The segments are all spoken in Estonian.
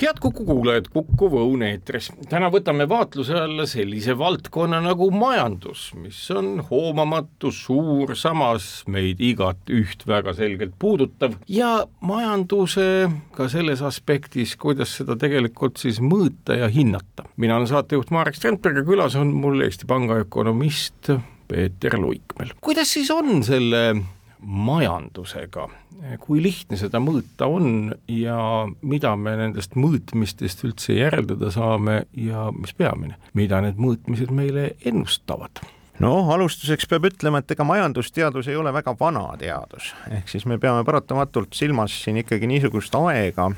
head Kuku kuulajad, Kuku Õun eetris. täna võtame vaatluse alla sellise valdkonna nagu majandus, mis on hoomamatu, suur, samas meid igat üht väga selgelt puudutav ja majanduse ka selles aspektis, kuidas seda tegelikult siis mõõta ja hinnata. mina olen saatejuht Marek Strandberg ja külas on mul Eesti Panga ökonomist Peeter Luikmäel. kuidas siis on selle majandusega, kui lihtne seda mõõta on ja mida me nendest mõõtmistest üldse järeldada saame ja mis peamine, mida need mõõtmised meile ennustavad no alustuseks peab ütlema, et ega majandusteadus ei ole väga vana teadus, ehk siis me peame paratamatult silmas siin ikkagi niisugust aega,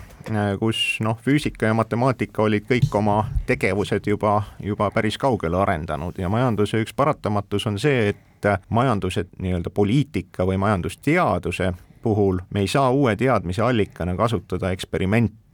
kus noh, füüsika ja matemaatika olid kõik oma tegevused juba, juba päris kaugele arendanud. Ja majanduse üks paratamatus on see, et majanduse nii-öelda poliitika või majandusteaduse puhul me ei saa uue teadmise allikana kasutada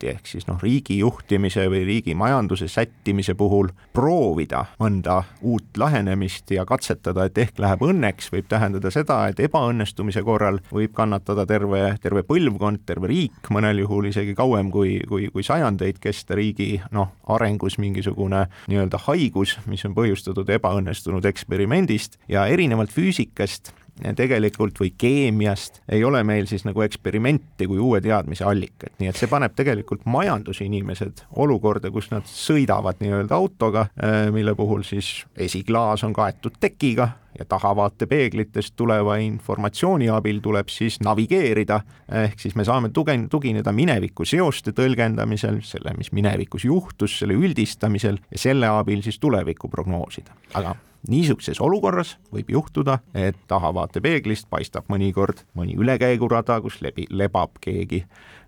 eksperimenti, ehk siis noh, riigi juhtimise või riigi majanduse sättimise puhul proovida mõnda uut lähenemist ja katsetada, et ehk läheb õnneks, võib tähendada seda, et ebaõnnestumise korral võib kannatada terve, terve põlvkond, terve riik, mõnel juhul isegi kauem kui, kui, kui sajandeid kesta riigi noh, arengus mingisugune nii-öelda haigus, mis on põhjustatud ebaõnnestunud eksperimendist ja erinevalt füüsikast tegelikult või keemiast ei ole meil siis nagu eksperimenti kui uue teadmise allikat, nii et see paneb tegelikult majandusinimesed olukorda, kus nad sõidavad nii-öelda autoga, äh, mille puhul siis esiklaas on kaetud tekiga ja tahavaatepeeglitest tuleva informatsiooni abil tuleb siis navigeerida, ehk siis me saame tugen-, tugineda mineviku seoste tõlgendamisel, selle, mis minevikus juhtus, selle üldistamisel ja selle abil siis tulevikku prognoosida, aga niisuguses olukorras võib juhtuda, et tahavaatepeeglist paistab mõnikord mõni ülekäigurada, kus lebi, lebab keegi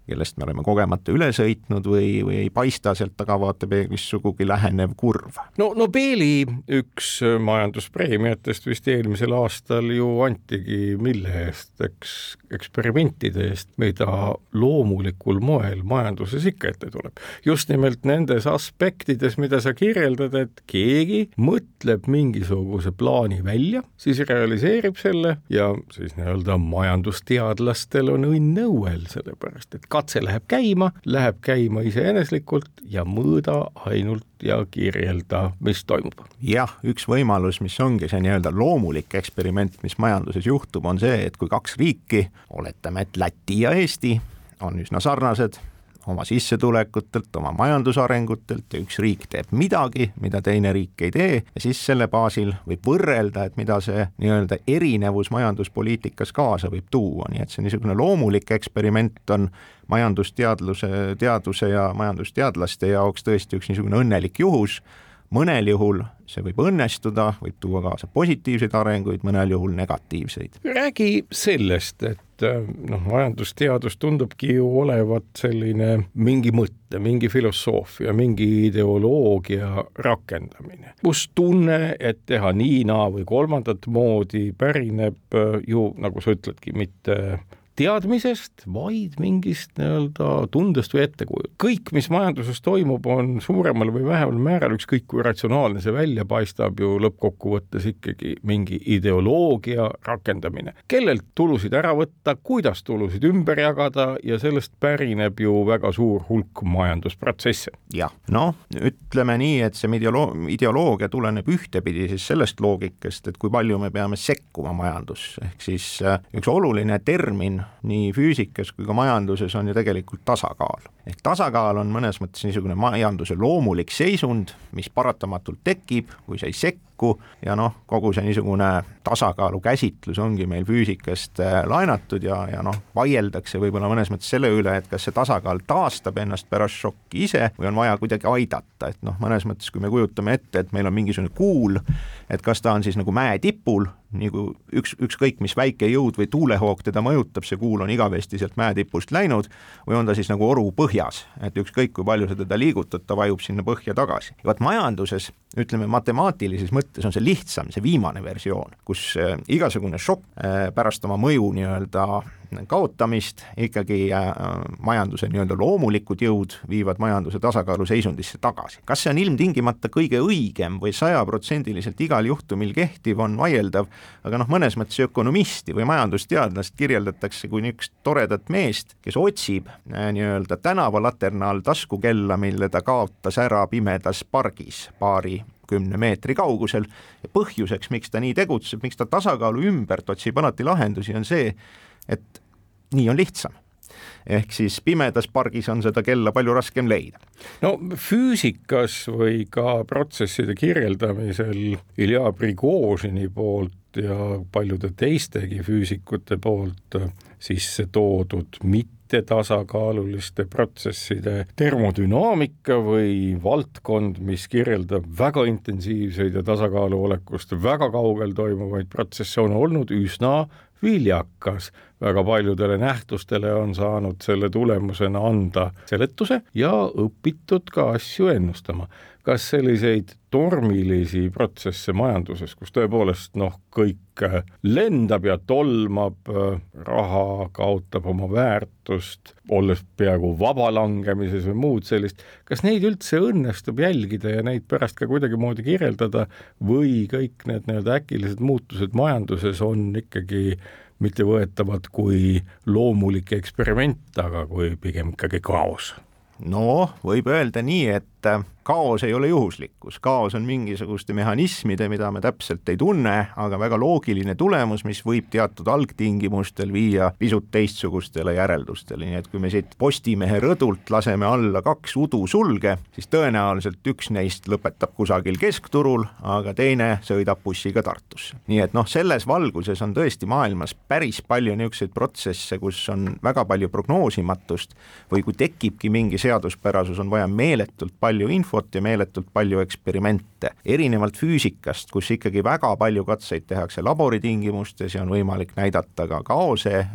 kellest me oleme kogemata üle sõitnud või, või ei paista sealt tahavaatepeeglist sugugi lähenev kurv. no Nobeli üks majanduspreemiatest vist eelmisel aastal ju antigi mille eest, eks eksperimentide eest, mida loomulikul moel majanduses ikka ette tuleb. just nimelt nendes aspektides, mida sa kirjeldad, et keegi mõtleb mingisuguse plaani välja, siis realiseerib selle ja siis nii-öelda majandusteadlastel on õnn õuel, sellepärast et katse läheb käima, läheb käima iseeneslikult ja mõõda ainult ja kirjelda, mis toimub. jah, üks võimalus, mis ongi see nii-öelda loomulik eksperiment, mis majanduses juhtub, on see, et kui kaks riiki, oletame, et Läti ja Eesti on üsna sarnased oma sissetulekutelt, oma majandusarengutelt ja üks riik teeb midagi, mida teine riik ei tee ja siis selle baasil võib võrrelda, et mida see nii-öelda erinevus majanduspoliitikas kaasa võib tuua, nii et see niisugune loomulik eksperiment on majandusteadluse, teaduse ja majandusteadlaste jaoks tõesti üks niisugune õnnelik juhus mõnel juhul see võib õnnestuda, võib tuua kaasa positiivseid arenguid, mõnel juhul negatiivseid. räägi sellest, et äh, noh, majandusteadus tundubki ju olevat selline mingi mõtte, mingi filosoofia, mingi ideoloogia rakendamine, kus tunne, et teha nii, naa või kolmandat moodi, pärineb äh, ju, nagu sa ütledki, mitte teadmisest, vaid mingist nii-öelda tundest või ettekujust. kõik, mis majanduses toimub, on suuremal või vähemal määral, ükskõik kui ratsionaalne see välja paistab, ju lõppkokkuvõttes ikkagi mingi ideoloogia rakendamine. kellelt tulusid ära võtta, kuidas tulusid ümber jagada ja sellest pärineb ju väga suur hulk majandusprotsesse. jah, noh, ütleme nii, et see ideoloo-, ideoloogia tuleneb ühtepidi siis sellest loogikast, et kui palju me peame sekkuma majandusse, ehk siis äh, üks oluline termin nii füüsikas kui ka majanduses on ju tegelikult tasakaal. ehk tasakaal on mõnes mõttes niisugune majanduse loomulik seisund, mis paratamatult tekib, kui sa ei sekku ja noh, kogu see niisugune tasakaalu käsitlus ongi meil füüsikast äh, laenatud ja, ja noh, vaieldakse võib-olla mõnes mõttes selle üle, et kas see tasakaal taastab ennast pärast šokki ise või on vaja kuidagi aidata, et noh, mõnes mõttes kui me kujutame ette, et meil on mingisugune kuul, et kas ta on siis nagu mäe tipul, nagu üks, ükskõik mis väike jõud või tuulehoog teda mõjutab, see kuul on igavesti sealt mäetipust läinud, või on ta siis nagu oru põhjas, et ükskõik kui palju sa teda liigutad, ta vajub sinna põhja tagasi. vot majanduses, ütleme matemaatilises mõttes on see lihtsam, see viimane versioon, kus äh, igasugune šokk äh, pärast oma mõju nii-öelda kaotamist ikkagi äh, majanduse nii-öelda loomulikud jõud viivad majanduse tasakaalu seisundisse tagasi. kas see on ilmtingimata kõige õigem või sajaprotsendiliselt igal juhtumil kehtiv, on vaieldav, aga noh, mõnes mõttes ökonomisti või majandusteadlast kirjeldatakse kui niisugust toredat meest, kes otsib äh, nii-öelda tänavalaterna all taskukella, mille ta kaotas ära pimedas pargis paari kümne meetri kaugusel ja põhjuseks, miks ta nii tegutseb, miks ta tasakaalu ümbert otsib alati lahendusi, on see, et nii on lihtsam ehk siis pimedas pargis on seda kella palju raskem leida. no füüsikas või ka protsesside kirjeldamisel Ilja Prigožini poolt ja paljude teistegi füüsikute poolt sisse toodud mittetasakaaluliste protsesside termodünaamika või valdkond, mis kirjeldab väga intensiivseid ja tasakaalu olekust väga kaugel toimuvaid protsesse, on olnud üsna viljakas, väga paljudele nähtustele on saanud selle tulemusena anda seletuse ja õpitud ka asju ennustama. kas selliseid tormilisi protsesse majanduses, kus tõepoolest noh, kõik äh, lendab ja tolmab, äh, raha kaotab oma väärtust, olles peaaegu vabalangemises või muud sellist, kas neid üldse õnnestub jälgida ja neid pärast ka kuidagimoodi kirjeldada või kõik need nii-öelda äkilised muutused majanduses on ikkagi mittevõetavad kui loomulik eksperiment, aga kui pigem ikkagi kaos? no võib öelda nii, et kaos ei ole juhuslikkus, kaos on mingisuguste mehhanismide, mida me täpselt ei tunne, aga väga loogiline tulemus, mis võib teatud algtingimustel viia pisut teistsugustele järeldustele, nii et kui me siit Postimehe rõdult laseme alla kaks udusulge, siis tõenäoliselt üks neist lõpetab kusagil keskturul, aga teine sõidab bussiga Tartusse. nii et noh, selles valguses on tõesti maailmas päris palju niisuguseid protsesse, kus on väga palju prognoosimatust või kui tekibki mingi seaduspärasus, on vaja meeletult palju infot, infot ja meeletult palju eksperimente. erinevalt füüsikast, kus ikkagi väga palju katseid tehakse laboritingimustes ja on võimalik näidata ka kaose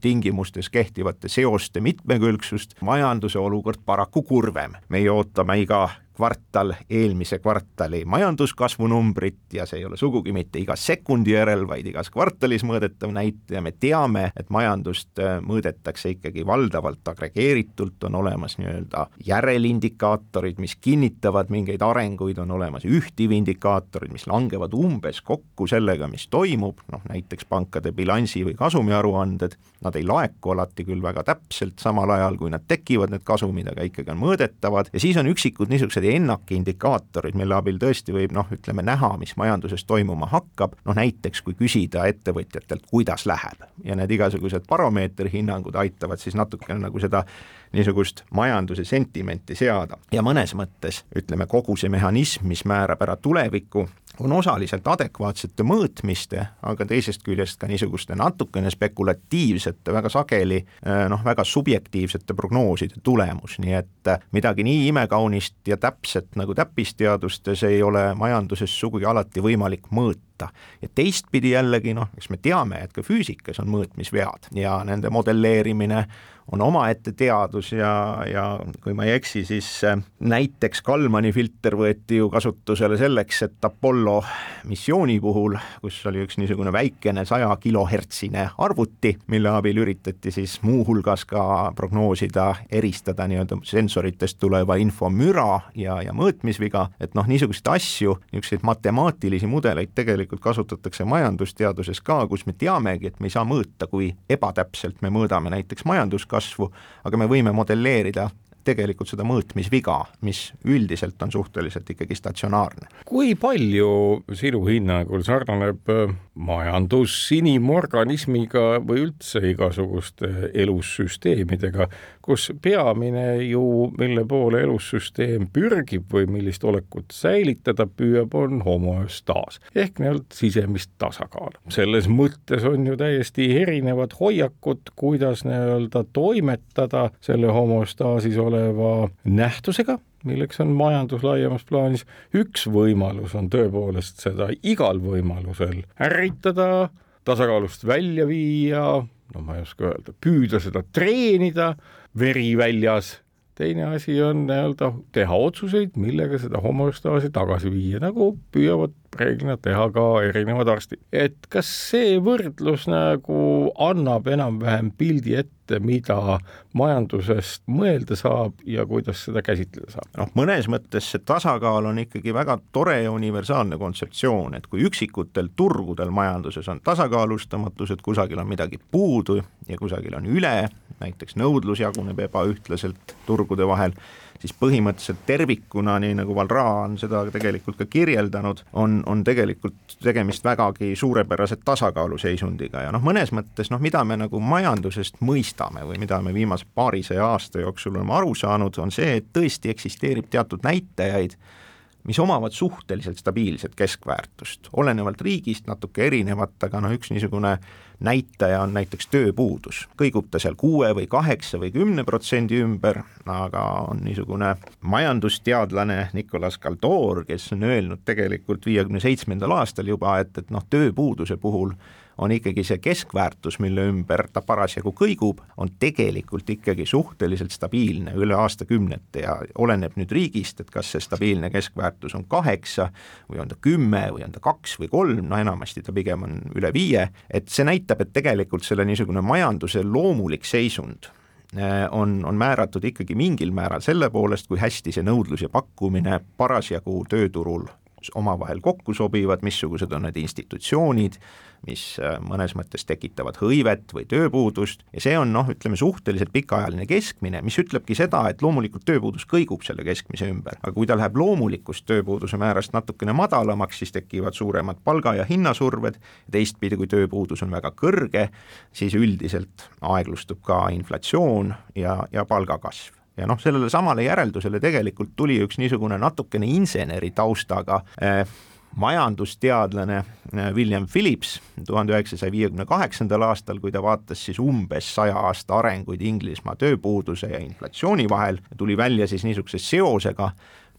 tingimustes kehtivate seoste mitmekülgsust, majanduse olukord paraku kurvem. meie ootame iga kvartal eelmise kvartali majanduskasvu numbrit ja see ei ole sugugi mitte iga sekundi järel, vaid igas kvartalis mõõdetav näitaja, me teame, et majandust äh, mõõdetakse ikkagi valdavalt agregeeritult, on olemas nii-öelda järelindikaatorid, mis kinnitavad mingeid arenguid, on olemas ühtivindikaatorid, mis langevad umbes kokku sellega, mis toimub, noh näiteks pankade bilansi või kasumiaruanded, nad ei laeku alati küll väga täpselt, samal ajal kui nad tekivad, need kasumid, aga ikkagi on mõõdetavad. Ja siis on üksikud niisugused ennakindikaatorid, mille abil tõesti võib noh, ütleme näha, mis majanduses toimuma hakkab, noh näiteks kui küsida ettevõtjatelt, kuidas läheb ja need igasugused baromeetri hinnangud aitavad siis natukene nagu seda niisugust majanduse sentimenti seada. Ja mõnes mõttes ütleme, kogu see mehhanism, mis määrab ära tulevikku, on osaliselt adekvaatsete mõõtmiste, aga teisest küljest ka niisuguste natukene spekulatiivsete, väga sageli eh, noh, väga subjektiivsete prognooside tulemus, nii et midagi nii imekaunist ja täpset nagu täppisteadustes ei ole majanduses sugugi alati võimalik mõõta. Ja teistpidi jällegi noh, eks me teame, et ka füüsikas on mõõtmisvead ja nende modelleerimine on omaette teadus ja, ja kui ma ei eksi, siis äh, näiteks Kalmani filter võeti ju kasutusele selleks, et Apollo missiooni puhul, kus oli üks niisugune väikene saja kilohertsine arvuti, mille abil üritati siis muuhulgas ka prognoosida, eristada nii-öelda sensoritest tuleva info müra ja, ja mõõtmisviga, et noh, niisuguseid asju, niisuguseid matemaatilisi mudeleid tegelikult kasutatakse majandusteaduses ka, kus me teamegi, et me ei saa mõõta, kui ebatäpselt me mõõdame näiteks majanduskasvu, kasvu, aga me võime modelleerida tegelikult seda mõõtmisviga, mis üldiselt on suhteliselt ikkagi statsionaarne. kui palju sinu hinnangul sarnaneb äh, majandus inimorganismiga või üldse igasuguste elussüsteemidega, kus peamine ju, mille poole elussüsteem pürgib või millist olekut säilitada püüab, on homoöstaas ehk nii-öelda sisemist tasakaalu. selles mõttes on ju täiesti erinevad hoiakud, kuidas nii-öelda toimetada selle homoöstaasis oleva nähtusega milleks on majandus laiemas plaanis. üks võimalus on tõepoolest seda igal võimalusel ärritada, tasakaalust välja viia, no ma ei oska öelda, püüda seda treenida, veri väljas teine asi on nii-öelda teha otsuseid, millega seda homöostaasi tagasi viia, nagu püüavad reeglina teha ka erinevad arstid. et kas see võrdlus nagu annab enam-vähem pildi ette, mida majandusest mõelda saab ja kuidas seda käsitleda saab? noh, mõnes mõttes see tasakaal on ikkagi väga tore ja universaalne kontseptsioon, et kui üksikutel turgudel majanduses on tasakaalustamatus, et kusagil on midagi puudu ja kusagil on üle, näiteks nõudlus jaguneb ebaühtlaselt turgude vahel siis põhimõtteliselt tervikuna, nii nagu Valra on seda tegelikult ka kirjeldanud, on, on tegelikult tegemist vägagi suurepärase tasakaaluseisundiga ja noh, mõnes mõttes noh, mida me nagu majandusest mõistame või mida me viimase paarisaja aasta jooksul oleme aru saanud, on see, et tõesti eksisteerib teatud näitajaid, mis omavad suhteliselt stabiilset keskväärtust, olenevalt riigist natuke erinevat, aga noh, üks niisugune näitaja on näiteks tööpuudus, kõigub ta seal kuue või kaheksa või kümne protsendi ümber, aga on niisugune majandusteadlane Nicolas Kaldor, kes on öelnud tegelikult viiekümne seitsmendal aastal juba, et, et noh, tööpuuduse puhul on ikkagi see keskväärtus, mille ümber ta parasjagu kõigub, on tegelikult ikkagi suhteliselt stabiilne üle aastakümnete ja oleneb nüüd riigist, et kas see stabiilne keskväärtus on kaheksa või on ta kümme või on ta kaks või kolm, no enamasti ta pigem on üle viie, et see näitab, et tegelikult selle niisugune majanduse loomulik seisund eh, on, on määratud ikkagi mingil määral selle poolest, kui hästi see nõudlus ja pakkumine parasjagu tööturul omavahel kokku sobivad, missugused on need institutsioonid, mis äh, mõnes mõttes tekitavad hõivet või tööpuudust. Ja see on noh, ütleme suhteliselt pikaajaline keskmine, mis ütlebki seda, et loomulikult tööpuudus kõigub selle keskmise ümber, aga kui ta läheb loomulikust tööpuuduse määrast natukene madalamaks, siis tekivad suuremad palga- ja hinnasurved, teistpidi, kui tööpuudus on väga kõrge, siis üldiselt aeglustub ka inflatsioon ja, ja palgakasv ja noh, sellele samale järeldusele tegelikult tuli üks niisugune natukene inseneri taustaga eh, majandusteadlane äh, William Phillips tuhande üheksasaja viiekümne kaheksandal aastal, kui ta vaatas siis umbes saja aasta arenguid Inglismaa tööpuuduse ja inflatsiooni vahel, tuli välja siis niisuguse seosega,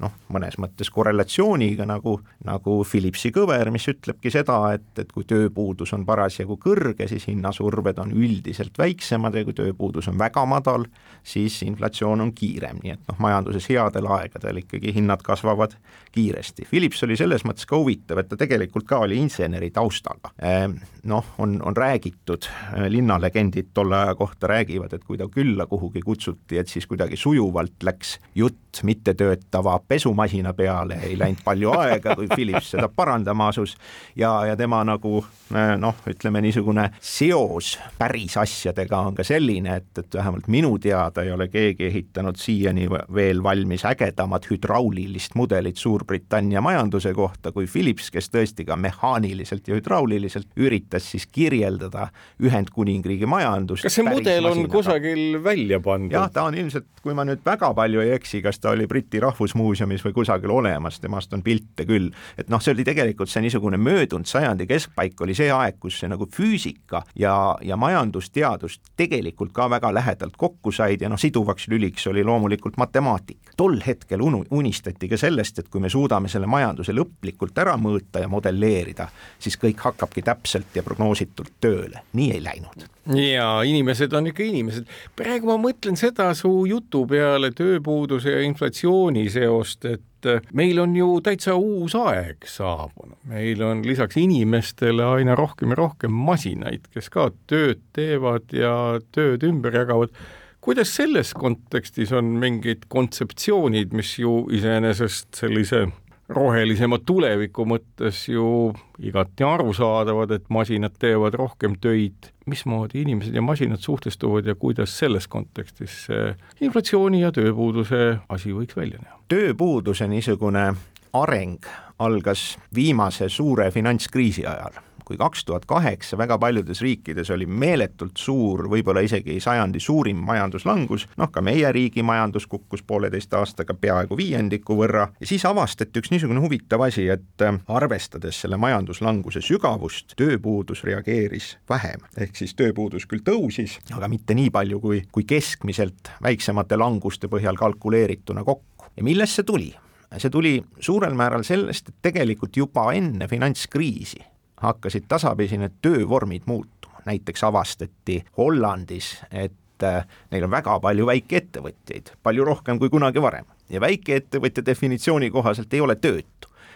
noh, mõnes mõttes korrelatsiooniga nagu, nagu Philipsi kõver, mis ütlebki seda, et, et kui tööpuudus on parasjagu kõrge, siis hinnasurved on üldiselt väiksemad ja kui tööpuudus on väga madal, siis inflatsioon on kiirem, nii et noh, majanduses headel aegadel ikkagi hinnad kasvavad kiiresti. Philips oli selles mõttes ka huvitav, et ta tegelikult ka oli inseneri taustaga. Ehm, noh, on, on räägitud, linnalegendid tolle aja kohta räägivad, et kui ta külla kuhugi kutsuti, et siis kuidagi sujuvalt läks jutt mittetöötava pesumasina peale, ei läinud palju aega, kui Philips seda parandama asus ja, ja tema nagu äh, noh, ütleme niisugune seos päris asjadega on ka selline, et, et vähemalt minu teada ei ole keegi ehitanud siiani veel valmis ägedamat hüdraulilist mudelit Suurbritannia majanduse kohta kui Philips, kes tõesti ka mehaaniliselt ja hüdrauliliselt üritas siis kirjeldada Ühendkuningriigi majandust. kas see mudel on masinaga. kusagil välja pandud? jah, ta on ilmselt, kui ma nüüd väga palju ei eksi, kas ta oli Briti Rahvusmuuseumis muuseumis või kusagil olemas, temast on pilte küll. et noh, see oli tegelikult see niisugune möödunud sajandi keskpaik oli see aeg, kus see nagu füüsika ja, ja majandusteadus tegelikult ka väga lähedalt kokku said ja noh, siduvaks lüliks oli loomulikult matemaatika. tol hetkel unu-, unistati ka sellest, et kui me suudame selle majanduse lõplikult ära mõõta ja modelleerida, siis kõik hakkabki täpselt ja prognoositult tööle, nii ei läinud ja inimesed on ikka inimesed. praegu ma mõtlen seda su jutu peale tööpuuduse ja inflatsiooni seost, et äh, meil on ju täitsa uus aeg saabunud, meil on lisaks inimestele aina rohkem ja rohkem masinaid, kes ka tööd teevad ja tööd ümber jagavad kuidas selles kontekstis on mingid kontseptsioonid, mis ju iseenesest sellise rohelisema tuleviku mõttes ju igati arusaadavad, et masinad teevad rohkem töid, mismoodi inimesed ja masinad suhtestuvad ja kuidas selles kontekstis see inflatsiooni ja tööpuuduse asi võiks välja näha? tööpuuduse niisugune areng algas viimase suure finantskriisi ajal kui kaks tuhat kaheksa väga paljudes riikides oli meeletult suur, võib-olla isegi sajandi suurim majanduslangus, noh ka meie riigi majandus kukkus pooleteist aastaga peaaegu viiendiku võrra ja siis avastati üks niisugune huvitav asi, et äh, arvestades selle majanduslanguse sügavust, tööpuudus reageeris vähem, ehk siis tööpuudus küll tõusis, aga mitte nii palju kui, kui keskmiselt väiksemate languste põhjal kalkuleerituna kokku. ja millest see tuli? see tuli suurel määral sellest, et tegelikult juba enne finantskriisi hakkasid tasapisi need töövormid muutuma, näiteks avastati Hollandis, et äh, neil on väga palju väikeettevõtjaid, palju rohkem kui kunagi varem. Ja väikeettevõtja definitsiooni kohaselt ei ole töötu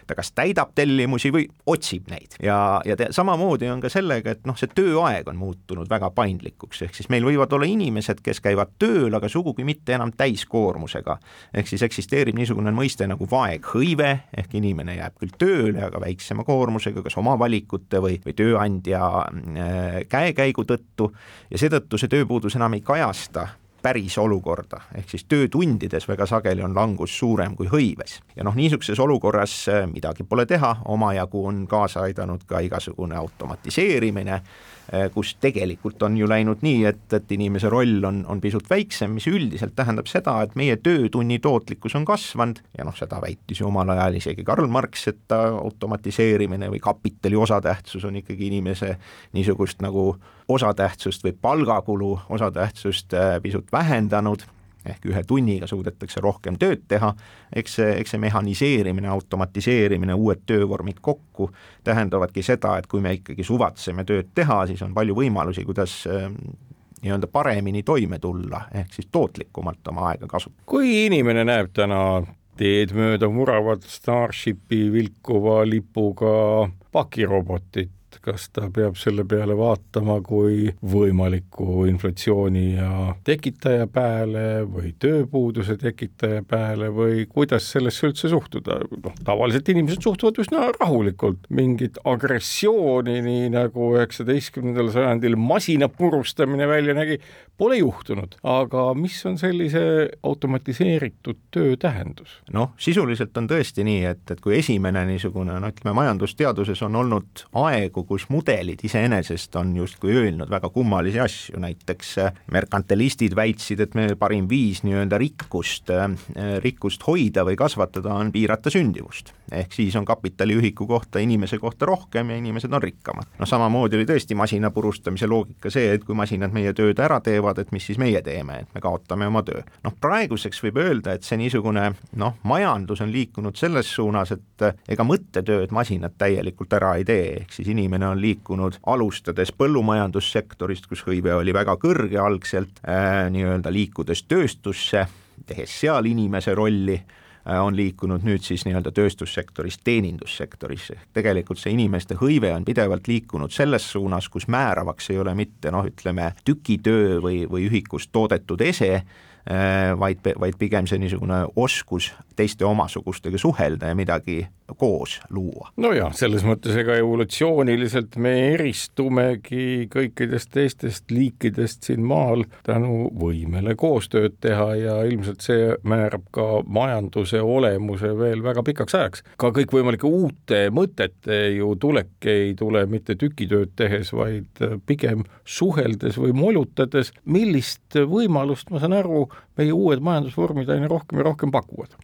ta kas täidab tellimusi või otsib neid ja, ja te, samamoodi on ka sellega, et noh, see tööaeg on muutunud väga paindlikuks, ehk siis meil võivad olla inimesed, kes käivad tööl, aga sugugi mitte enam täiskoormusega. ehk siis eksisteerib niisugune mõiste nagu vaeghõive, ehk inimene jääb küll tööle, aga väiksema koormusega, kas oma valikute või, või tööandja äh, käekäigu tõttu ja seetõttu see tööpuudus enam ei kajasta päris olukorda, ehk siis töötundides väga sageli on langus suurem kui hõives. ja noh, niisuguses olukorras äh, midagi pole teha, omajagu on kaasa aidanud ka igasugune automatiseerimine, kus tegelikult on ju läinud nii, et, et inimese roll on, on pisut väiksem, mis üldiselt tähendab seda, et meie töötunni tootlikkus on kasvanud ja noh, seda väitis ju omal ajal isegi Karl Marx, et automatiseerimine või kapitali osatähtsus on ikkagi inimese niisugust nagu osatähtsust või palgakulu osatähtsust äh, pisut vähendanud, ehk ühe tunniga suudetakse rohkem tööd teha, eks see, eks see mehhaniseerimine, automatiseerimine, uued töövormid kokku tähendavadki seda, et kui me ikkagi suvatseme tööd teha, siis on palju võimalusi, kuidas äh, nii-öelda paremini toime tulla, ehk siis tootlikumalt oma aega kasutada. kui inimene näeb täna teed mööda muravat Starshipi vilkuva lipuga pakirobotit, kas ta peab selle peale vaatama kui võimaliku inflatsiooni ja tekitaja peale või tööpuuduse tekitaja peale või kuidas sellesse üldse suhtuda, noh, tavaliselt inimesed suhtuvad üsna rahulikult, mingit agressiooni, nii nagu üheksateistkümnendal sajandil masina purustamine välja nägi, pole juhtunud, aga mis on sellise automatiseeritud töö tähendus? noh, sisuliselt on tõesti nii, et, et kui esimene niisugune no ütleme, majandusteaduses on olnud aegu, kus mudelid iseenesest on justkui öelnud väga kummalisi asju, näiteks äh, merkantilistid väitsid, et meie parim viis nii-öelda rikkust, äh, rikkust hoida või kasvatada on piirata sündivust. ehk siis on kapitaliühiku kohta inimese kohta rohkem ja inimesed on rikkamad. noh, samamoodi oli tõesti masina purustamise loogika see, et kui masinad meie tööd ära teevad, et mis siis meie teeme, et me kaotame oma töö. noh, praeguseks võib öelda, et see niisugune noh, majandus on liikunud selles suunas, et äh, ega mõttetööd masinad täielikult ära ei tee, ehk siis inimene inimene on liikunud, alustades põllumajandussektorist, kus hõive oli väga kõrge algselt äh,, nii-öelda liikudes tööstusse, tehes seal inimese rolli äh,, on liikunud nüüd siis nii-öelda tööstussektorist teenindussektorisse, ehk tegelikult see inimeste hõive on pidevalt liikunud selles suunas, kus määravaks ei ole mitte noh, ütleme tükitöö või, või ühikust toodetud ese, äh, vaid, vaid pigem see niisugune oskus teiste omasugustega suhelda ja midagi koos luua. nojah, selles mõttes ega evolutsiooniliselt me eristumegi kõikidest teistest liikidest siin maal tänu võimele koostööd teha ja ilmselt see määrab ka majanduse olemuse veel väga pikaks ajaks. ka kõikvõimalike uute mõtete ju tulek ei tule mitte tükitööd tehes, vaid pigem suheldes või molutades, millist võimalust, ma saan aru, meie uued majandusvormid aina rohkem ja rohkem pakuvad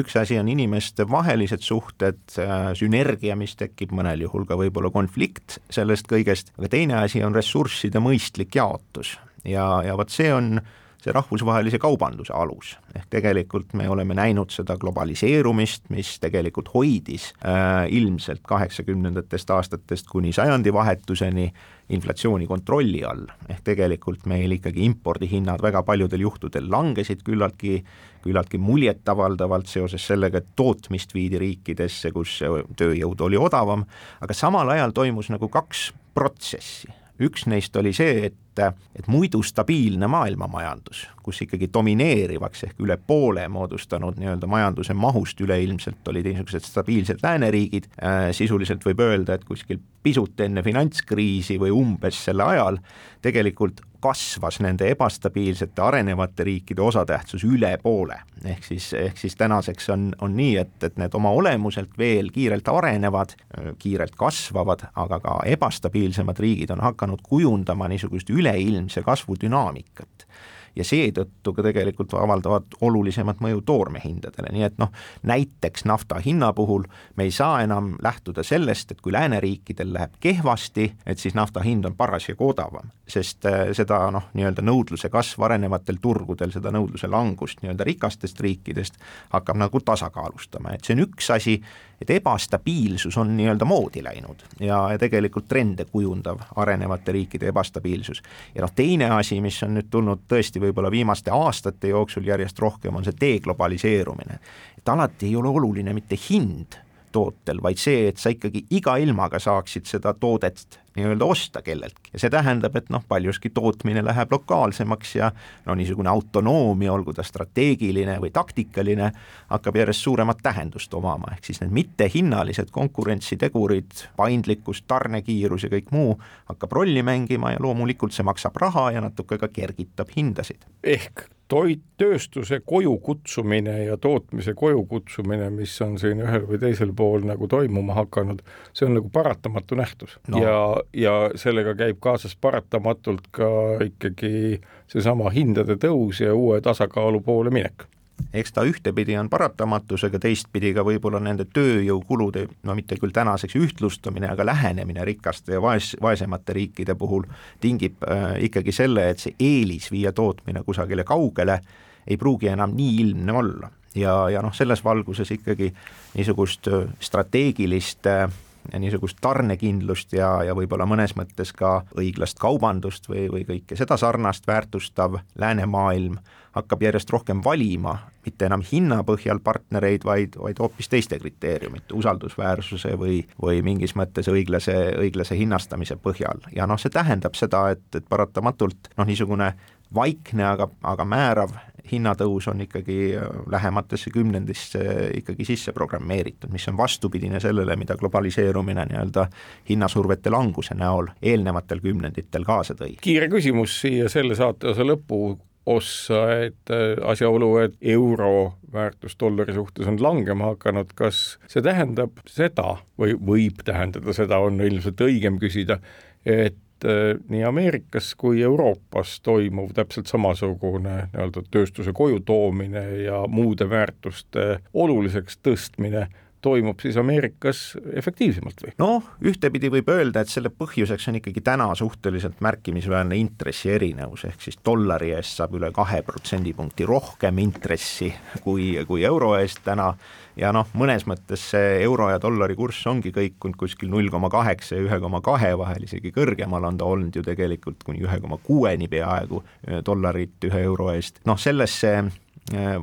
üks asi on inimeste vahelised suhted, äh, sünergia, mis tekib, mõnel juhul ka võib-olla konflikt sellest kõigest, aga teine asi on ressursside mõistlik jaotus. Ja, ja vot see on see rahvusvahelise kaubanduse alus, ehk tegelikult me oleme näinud seda globaliseerumist, mis tegelikult hoidis äh, ilmselt kaheksakümnendatest aastatest kuni sajandivahetuseni inflatsiooni kontrolli all, ehk tegelikult meil ikkagi impordihinnad väga paljudel juhtudel langesid küllaltki, küllaltki muljetavaldavalt seoses sellega, et tootmist viidi riikidesse, kus tööjõud oli odavam, aga samal ajal toimus nagu kaks protsessi. Üks neist oli see, et, et muidu stabiilne maailmamajandus, kus ikkagi domineerivaks ehk üle poole moodustanud nii-öelda majanduse mahust üleilmselt olid niisugused stabiilsed lääneriigid äh,, sisuliselt võib öelda, et kuskil pisut enne finantskriisi või umbes selle ajal tegelikult kasvas nende ebastabiilsete arenevate riikide osatähtsus üle poole. ehk siis, ehk siis tänaseks on, on nii, et, et need oma olemuselt veel kiirelt arenevad, kiirelt kasvavad, aga ka ebastabiilsemad riigid on hakanud kujundama niisugust üleilmse kasvu dünaamikat ja seetõttu ka tegelikult avaldavad olulisemat mõju toormehindadele, nii et noh, näiteks nafta hinna puhul me ei saa enam lähtuda sellest, et kui lääneriikidel läheb kehvasti, et siis nafta hind on parasjagu odavam, sest äh, seda noh, nii-öelda nõudluse kasv arenevatel turgudel, seda nõudluse langust nii-öelda rikastest riikidest hakkab nagu tasakaalustama, et see on üks asi, et ebastabiilsus on nii-öelda moodi läinud ja, ja tegelikult trende kujundav arenevate riikide ebastabiilsus. ja noh, teine asi, mis on nüüd tulnud tõesti võib-olla viimaste aastate jooksul järjest rohkem, on see deglobaliseerumine. et alati ei ole oluline mitte hind tootel, vaid see, et sa ikkagi iga ilmaga saaksid seda toodet nii-öelda osta kelleltki ja see tähendab, et noh, paljuski tootmine läheb lokaalsemaks ja no niisugune autonoomia, olgu ta strateegiline või taktikaline, hakkab järjest suuremat tähendust omama, ehk siis need mittehinnalised konkurentsitegurid, paindlikkus, tarnekiirus ja kõik muu hakkab rolli mängima ja loomulikult see maksab raha ja natuke ka kergitab hindasid. ehk toit, tööstuse koju kutsumine ja tootmise koju kutsumine, mis on siin ühel või teisel pool nagu toimuma hakanud, see on nagu paratamatu nähtus no. ja, ja sellega käib kaasas paratamatult ka ikkagi seesama hindade tõus ja uue tasakaalu poole minek eks ta ühtepidi on paratamatus, aga teistpidi ka võib-olla nende tööjõukulude, no mitte küll tänaseks ühtlustumine, aga lähenemine rikaste ja vaes, vaesemate riikide puhul tingib äh, ikkagi selle, et see eelis viia tootmine kusagile kaugele ei pruugi enam nii ilmne olla. ja, ja noh, selles valguses ikkagi niisugust äh, strateegilist äh, ja niisugust tarnekindlust ja, ja võib-olla mõnes mõttes ka õiglast kaubandust või, või kõike seda sarnast väärtustav läänemaailm hakkab järjest rohkem valima mitte enam hinna põhjal partnereid, vaid, vaid hoopis teiste kriteeriumite, usaldusväärsuse või, või mingis mõttes õiglase, õiglase hinnastamise põhjal ja noh, see tähendab seda, et, et paratamatult noh, niisugune vaikne, aga, aga määrav hinnatõus on ikkagi lähematesse kümnendisse ikkagi sisse programmeeritud, mis on vastupidine sellele, mida globaliseerumine nii-öelda hinnasurvete languse näol eelnevatel kümnenditel kaasa tõi. kiire küsimus siia selle saateosa lõppu ossa, et äh, asjaolu, et euro väärtus dollari suhtes on langema hakanud, kas see tähendab seda või võib tähendada seda, on ilmselt õigem küsida, et äh, nii Ameerikas kui Euroopas toimuv täpselt samasugune nii-öelda tööstuse koju toomine ja muude väärtuste oluliseks tõstmine toimub siis Ameerikas efektiivsemalt või? noh, ühtepidi võib öelda, et selle põhjuseks on ikkagi täna suhteliselt märkimisväärne intressierinevus, ehk siis dollari eest saab üle kahe protsendipunkti rohkem intressi kui, kui euro eest täna ja noh, mõnes mõttes see euro ja dollari kurss ongi kõikunud kuskil null koma kaheksa ja ühe koma kahe vahel, isegi kõrgemal on ta olnud ju tegelikult kuni ühe koma kuueni peaaegu dollarit ühe euro eest, noh sellesse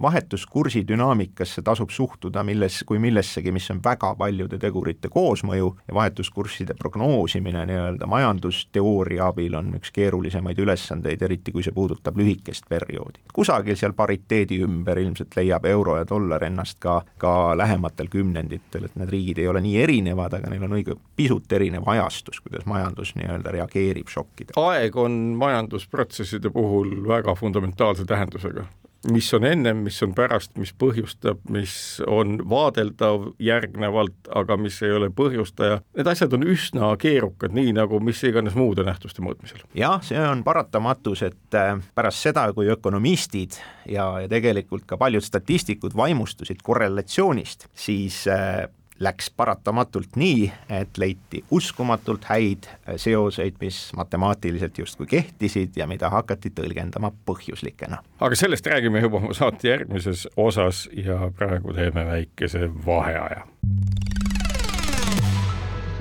vahetuskursi dünaamikasse tasub suhtuda milles, kui millessegi, mis on väga paljude tegurite koosmõju ja vahetuskursside prognoosimine nii-öelda majandusteooria abil on üks keerulisemaid ülesandeid, eriti kui see puudutab lühikest perioodi. kusagil seal pariteedi ümber ilmselt leiab euro ja dollar ennast ka, ka lähematel kümnenditel, et need riigid ei ole nii erinevad, aga neil on õige pisut erinev ajastus, kuidas majandus nii-öelda reageerib šokkidele. aeg on majandusprotsesside puhul väga fundamentaalse tähendusega mis on ennem, mis on pärast, mis põhjustab, mis on vaadeldav järgnevalt, aga mis ei ole põhjustaja, need asjad on üsna keerukad, nii nagu mis iganes muude nähtuste mõõtmisel. jah, see on paratamatus, et äh, pärast seda, kui ökonomistid ja, ja tegelikult ka paljud statistikud vaimustusid korrelatsioonist, siis äh, läks paratamatult nii, et leiti uskumatult häid seoseid, mis matemaatiliselt justkui kehtisid ja mida hakati tõlgendama põhjuslikena. aga sellest räägime juba oma saate järgmises osas ja praegu teeme väikese vaheaja.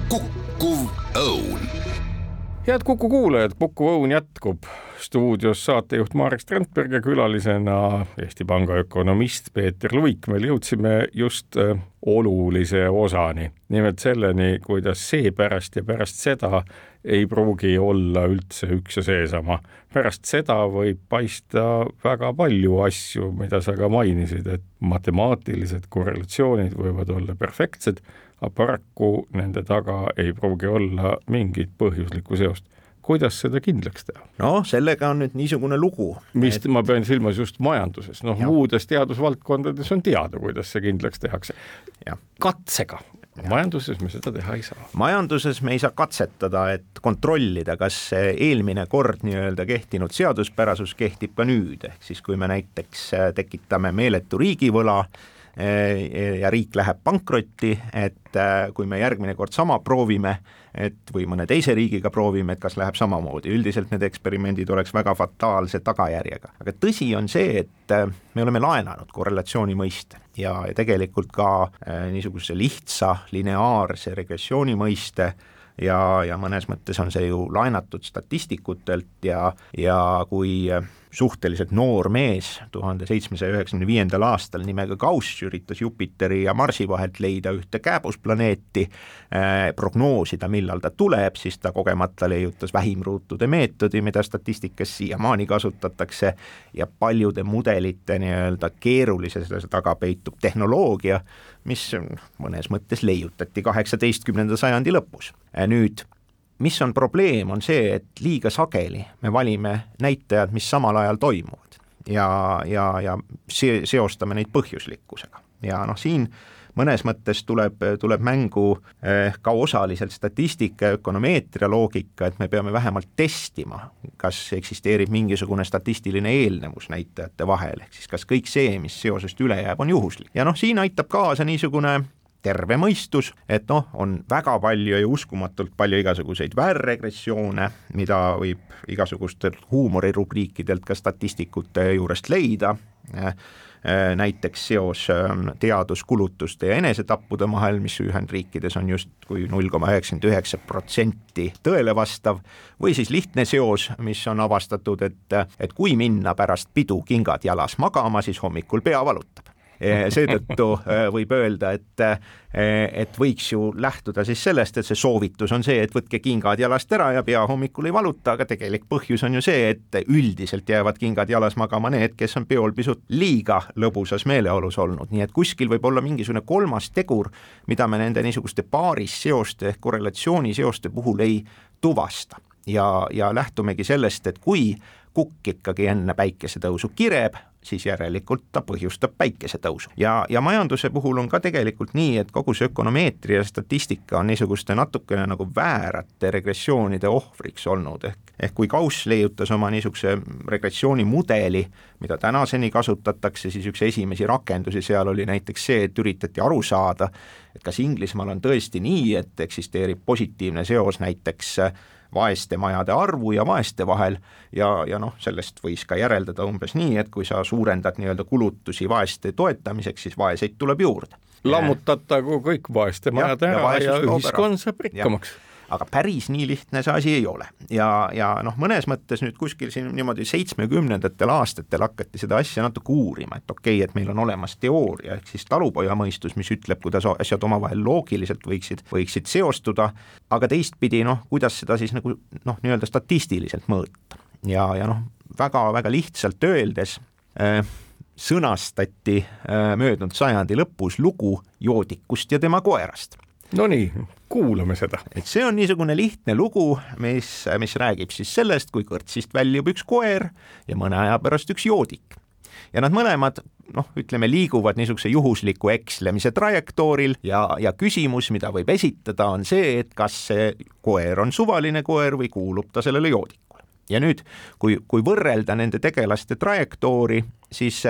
kukkuv õun head Kuku kuulajad, Kuku Õun jätkub stuudios saatejuht Marek Strandberg ja külalisena Eesti Panga ökonomist Peeter Luik. meil jõudsime just äh, olulise osani, nimelt selleni, kuidas seepärast ja pärast seda ei pruugi olla üldse üks ja seesama. pärast seda võib paista väga palju asju, mida sa ka mainisid, et matemaatilised korrelatsioonid võivad olla perfektsed aga paraku nende taga ei pruugi olla mingit põhjuslikku seost. kuidas seda kindlaks teha? noh, sellega on nüüd niisugune lugu. mis et... ma pean silmas just majanduses, noh muudes teadusvaldkondades on teada, kuidas see kindlaks tehakse. katsega majanduses me seda teha ei saa. majanduses me ei saa katsetada, et kontrollida, kas see eelmine kord nii-öelda kehtinud seaduspärasus kehtib ka nüüd, ehk siis kui me näiteks äh, tekitame meeletu riigivõla ja riik läheb pankrotti, et äh, kui me järgmine kord sama proovime, et või mõne teise riigiga proovime, et kas läheb samamoodi, üldiselt need eksperimendid oleks väga fataalse tagajärjega. aga tõsi on see, et äh, me oleme laenanud korrelatsiooni mõiste ja, ja tegelikult ka äh, niisuguse lihtsa lineaarse regressiooni mõiste ja, ja mõnes mõttes on see ju laenatud statistikutelt ja, ja kui suhteliselt noor mees tuhande seitsmesaja üheksakümne viiendal aastal nimega Gauss üritas Jupiteri ja Marsi vahelt leida ühte kääbusplaneeti äh,, prognoosida, millal ta tuleb, siis ta kogemata leiutas vähimruutude meetodi, mida statistikas siiamaani kasutatakse ja paljude mudelite nii-öelda keerulisuse taga peitub tehnoloogia, mis mõnes mõttes leiutati kaheksateistkümnenda sajandi lõpus. nüüd mis on probleem, on see, et liiga sageli me valime näitajad, mis samal ajal toimuvad. Ja, ja, ja se-, seostame neid põhjuslikkusega. Ja noh, siin mõnes mõttes tuleb, tuleb mängu eh, ka osaliselt statistika ja ökonomeetria loogika, et me peame vähemalt testima, kas eksisteerib mingisugune statistiline eelnevus näitajate vahel, ehk siis kas kõik see, mis seosest üle jääb, on juhuslik. ja noh, siin aitab kaasa niisugune terve mõistus, et noh, on väga palju ja uskumatult palju igasuguseid väärregressioone, mida võib igasugustelt huumorirubriikidelt ka statistikute juurest leida, äh, näiteks seos ähm, teaduskulutuste ja enesetappude vahel, mis Ühendriikides on justkui null koma üheksakümmend üheksa protsenti tõele vastav, või siis lihtne seos, mis on avastatud, et, et kui minna pärast pidu kingad jalas magama, siis hommikul pea valutab seetõttu eh, võib öelda, et eh, et võiks ju lähtuda siis sellest, et see soovitus on see, et võtke kingad jalast ära ja pea hommikul ei valuta, aga tegelik põhjus on ju see, et üldiselt jäävad kingad jalas magama need, kes on peol pisut liiga lõbusas meeleolus olnud, nii et kuskil võib olla mingisugune kolmas tegur, mida me nende niisuguste paarisseoste ehk korrelatsiooniseoste puhul ei tuvasta. Ja, ja lähtumegi sellest, et kui kukk ikkagi enne päikesetõusu kireb, siis järelikult ta põhjustab päikesetõusu. ja, ja majanduse puhul on ka tegelikult nii, et kogu see ökonomeetria ja statistika on niisuguste natukene nagu väärate regressioonide ohvriks olnud, ehk ehk kui Gauss leiutas oma niisuguse regressioonimudeli, mida tänaseni kasutatakse, siis üks esimesi rakendusi seal oli näiteks see, et üritati aru saada, et kas Inglismaal on tõesti nii, et eksisteerib positiivne seos näiteks vaeste majade arvu ja vaeste vahel. Ja, ja noh, sellest võis ka järeldada umbes nii, et kui sa suurendad nii-öelda kulutusi vaeste toetamiseks, siis vaeseid tuleb juurde. lammutatagu kõik vaeste majad ära ja, ja ühiskond saab rikkamaks aga päris nii lihtne see asi ei ole. ja, ja noh, mõnes mõttes nüüd kuskil siin niimoodi seitsmekümnendatel aastatel hakati seda asja natuke uurima, et okei okay,, et meil on olemas teooria, ehk siis talupojamõistus, mis ütleb, kuidas asjad omavahel loogiliselt võiksid, võiksid seostuda, aga teistpidi noh, kuidas seda siis nagu noh, nii-öelda statistiliselt mõõta. ja, ja noh, väga-väga lihtsalt öeldes äh, sõnastati äh, möödunud sajandi lõpus lugu joodikust ja tema koerast Nonii, kuulame seda. et see on niisugune lihtne lugu, mis, mis räägib siis sellest, kui kõrtsist väljub üks koer ja mõne aja pärast üks joodik. ja nad mõlemad noh, ütleme, liiguvad niisuguse juhusliku ekslemise trajektooril ja, ja küsimus, mida võib esitada, on see, et kas see koer on suvaline koer või kuulub ta sellele joodikule. ja nüüd, kui, kui võrrelda nende tegelaste trajektoori, siis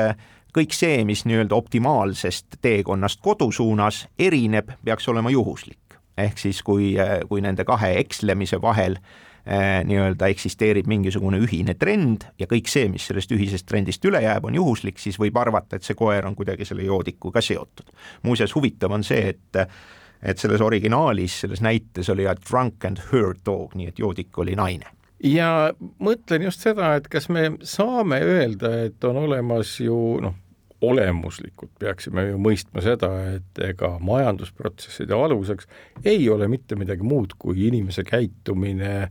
kõik see, mis nii-öelda optimaalsest teekonnast kodu suunas erineb, peaks olema juhuslik. ehk siis, kui, kui nende kahe ekslemise vahel eh, nii-öelda eksisteerib mingisugune ühine trend ja kõik see, mis sellest ühisest trendist üle jääb, on juhuslik, siis võib arvata, et see koer on kuidagi selle joodikuga seotud. muuseas, huvitav on see, et et selles originaalis, selles näites oli a drunk and her dog, nii et joodik oli naine ja mõtlen just seda, et kas me saame öelda, et on olemas ju noh, olemuslikult peaksime ju mõistma seda, et ega majandusprotsesside aluseks ei ole mitte midagi muud kui inimese käitumine,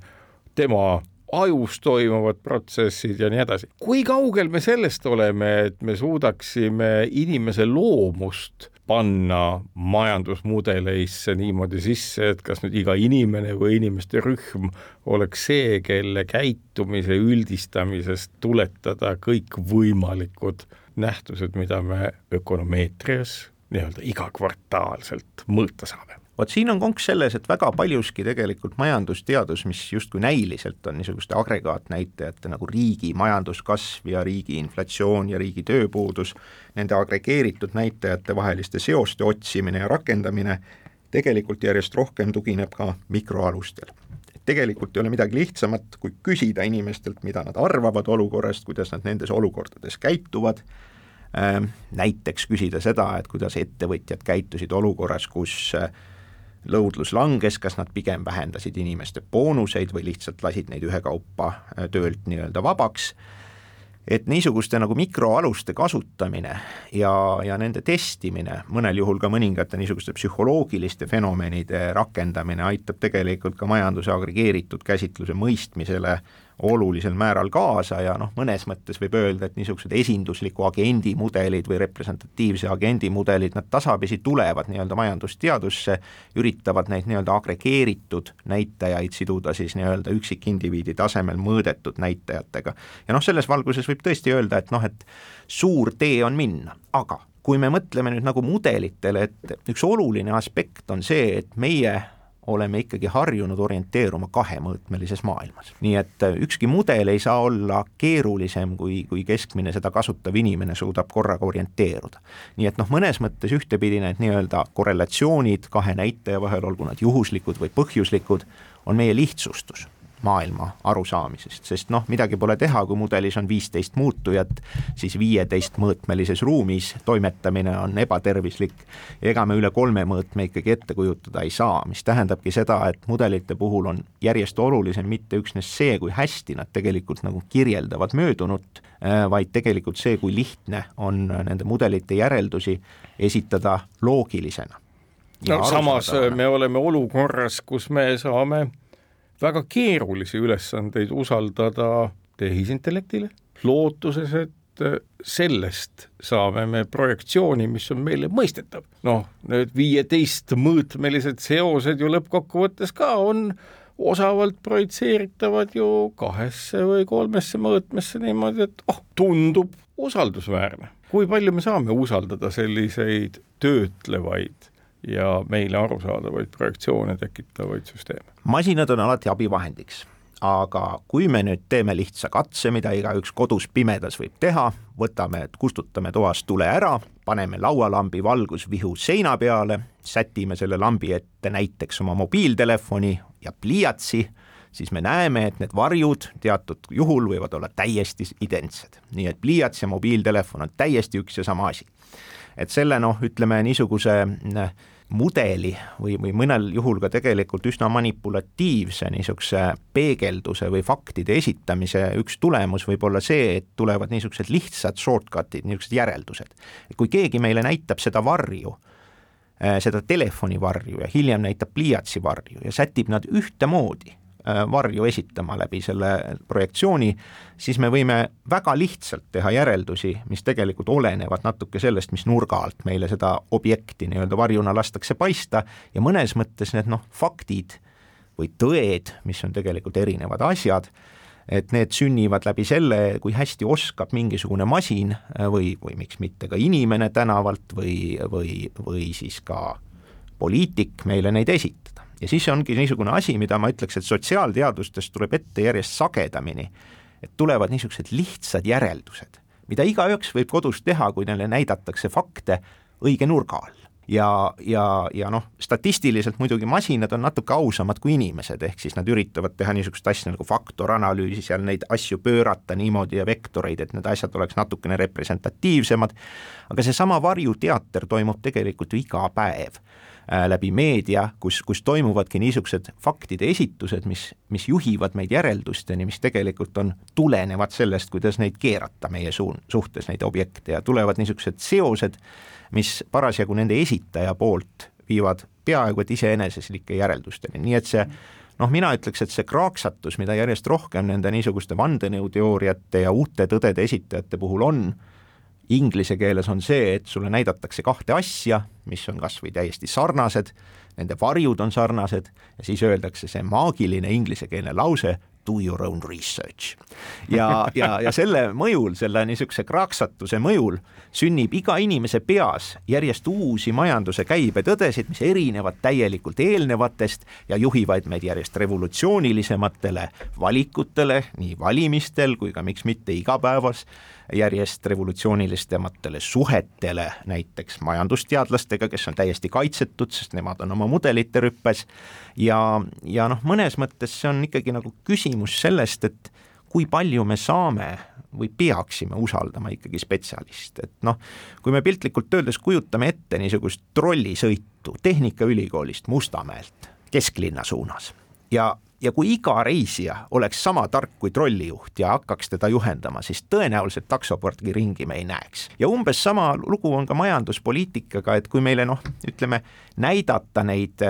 tema ajus toimuvad protsessid ja nii edasi. kui kaugel me sellest oleme, et me suudaksime inimese loomust panna majandusmudeleisse niimoodi sisse, et kas nüüd iga inimene või inimeste rühm oleks see, kelle käitumise üldistamisest tuletada kõikvõimalikud nähtused, mida me ökonomeetrias nii-öelda igakvartaalselt mõõta saame vot siin on konks selles, et väga paljuski tegelikult majandusteadus, mis justkui näiliselt on niisuguste agregaatnäitajate nagu riigi majanduskasv ja riigi inflatsioon ja riigi tööpuudus, nende agregeeritud näitajate vaheliste seoste otsimine ja rakendamine, tegelikult järjest rohkem tugineb ka mikroalustel. tegelikult ei ole midagi lihtsamat, kui küsida inimestelt, mida nad arvavad olukorrast, kuidas nad nendes olukordades käituvad, ähm, näiteks küsida seda, et kuidas ettevõtjad käitusid olukorras, kus lõudlus langes, kas nad pigem vähendasid inimeste boonuseid või lihtsalt lasid neid ühekaupa äh, töölt nii-öelda vabaks, et niisuguste nagu mikroaluste kasutamine ja, ja nende testimine, mõnel juhul ka mõningate niisuguste psühholoogiliste fenomenide rakendamine aitab tegelikult ka majanduse agregeeritud käsitluse mõistmisele olulisel määral kaasa ja noh, mõnes mõttes võib öelda, et niisugused esindusliku agendi mudelid või representatiivse agendi mudelid, nad tasapisi tulevad nii-öelda majandusteadusse, üritavad neid nii-öelda agregeeritud näitajaid siduda siis nii-öelda üksikindiviidi tasemel mõõdetud näitajatega. ja noh, selles valguses võib tõesti öelda, et noh, et suur tee on minna, aga kui me mõtleme nüüd nagu mudelitele, et üks oluline aspekt on see, et meie oleme ikkagi harjunud orienteeruma kahemõõtmelises maailmas. nii et äh, ükski mudel ei saa olla keerulisem, kui, kui keskmine seda kasutav inimene suudab korraga orienteeruda. nii et noh, mõnes mõttes ühtepidi need nii-öelda korrelatsioonid kahe näitaja vahel, olgu nad juhuslikud või põhjuslikud, on meie lihtsustus maailma arusaamisest, sest noh, midagi pole teha, kui mudelis on viisteist muutujat, siis viieteistmõõtmelises ruumis toimetamine on ebatervislik ega me üle kolme mõõtme ikkagi ette kujutada ei saa, mis tähendabki seda, et mudelite puhul on järjest olulisem mitte üksnes see, kui hästi nad tegelikult nagu kirjeldavad möödunut, äh, vaid tegelikult see, kui lihtne on nende mudelite järeldusi esitada loogilisena. no samas me oleme olukorras, kus me saame väga keerulisi ülesandeid usaldada tehisintellektile, lootuses, et äh, sellest saame me projektsiooni, mis on meile mõistetav. noh, need viieteistmõõtmelised seosed ju lõppkokkuvõttes ka on osavalt projitseeritavad ju kahesse või kolmesse mõõtmesse niimoodi, et oh, tundub usaldusväärne. kui palju me saame usaldada selliseid töötlevaid ja meile arusaadavaid projektsioone tekitavaid süsteeme. masinad on alati abivahendiks, aga kui me nüüd teeme lihtsa katse, mida igaüks kodus pimedas võib teha, võtame, kustutame toast tule ära, paneme laualambi valgusvihu seina peale, sätime selle lambi ette näiteks oma mobiiltelefoni ja pliiatsi, siis me näeme, et need varjud teatud juhul võivad olla täiesti identsed. nii et pliiats ja mobiiltelefon on täiesti üks ja sama asi et selle noh, ütleme niisuguse äh, mudeli või, või mõnel juhul ka tegelikult üsna manipulatiivse niisuguse peegelduse või faktide esitamise üks tulemus võib olla see, et tulevad niisugused lihtsad shortcut'id, niisugused järeldused. kui keegi meile näitab seda varju, äh, seda telefonivarju ja hiljem näitab pliiatsi varju ja sätib nad ühtemoodi, varju esitama läbi selle projektsiooni, siis me võime väga lihtsalt teha järeldusi, mis tegelikult olenevad natuke sellest, mis nurga alt meile seda objekti nii-öelda varjuna lastakse paista ja mõnes mõttes need noh, faktid või tõed, mis on tegelikult erinevad asjad, et need sünnivad läbi selle, kui hästi oskab mingisugune masin või, või miks mitte ka inimene tänavalt või, või, või siis ka poliitik meile neid esitada ja siis ongi niisugune asi, mida ma ütleks, et sotsiaalteadustes tuleb ette järjest sagedamini, et tulevad niisugused lihtsad järeldused, mida igaüks võib kodus teha, kui neile näidatakse fakte õige nurga all. Ja, ja, ja noh, statistiliselt muidugi masinad on natuke ausamad kui inimesed, ehk siis nad üritavad teha niisugust asja nagu faktoranalüüsi, seal neid asju pöörata niimoodi ja vektoreid, et need asjad oleks natukene representatiivsemad, aga seesama varjuteater toimub tegelikult ju iga päev läbi meedia, kus, kus toimuvadki niisugused faktide esitused, mis, mis juhivad meid järeldusteni, mis tegelikult on, tulenevad sellest, kuidas neid keerata meie suun-, suhtes, neid objekte ja tulevad niisugused seosed, mis parasjagu nende esitaja poolt viivad peaaegu et iseeneseslike järeldusteni, nii et see noh, mina ütleks, et see kraaksatus, mida järjest rohkem nende niisuguste vandenõuteooriate ja uute tõdede esitajate puhul on, Inglise keeles on see, et sulle näidatakse kahte asja, mis on kas või täiesti sarnased, nende varjud on sarnased ja siis öeldakse see maagiline inglisekeelne lause do your own research. ja, ja, ja selle mõjul, selle niisuguse kraaksatuse mõjul sünnib iga inimese peas järjest uusi majanduse käibetõdesid, mis erinevad täielikult eelnevatest ja juhivad meid järjest revolutsioonilisematele valikutele nii valimistel kui ka miks mitte igapäevas järjest revolutsioonilisematele suhetele näiteks majandusteadlastega, kes on täiesti kaitsetud, sest nemad on oma mudelite rüppes. Ja, ja noh, mõnes mõttes see on ikkagi nagu küsimus sellest, et kui palju me saame või peaksime usaldama ikkagi spetsialiste, et noh, kui me piltlikult öeldes kujutame ette niisugust trollisõitu Tehnikaülikoolist Mustamäelt kesklinna suunas ja ja kui iga reisija oleks sama tark kui trollijuht ja hakkaks teda juhendama, siis tõenäoliselt taksoportgi ringi me ei näeks. ja umbes sama lugu on ka majanduspoliitikaga, et kui meile noh, ütleme näidata neid,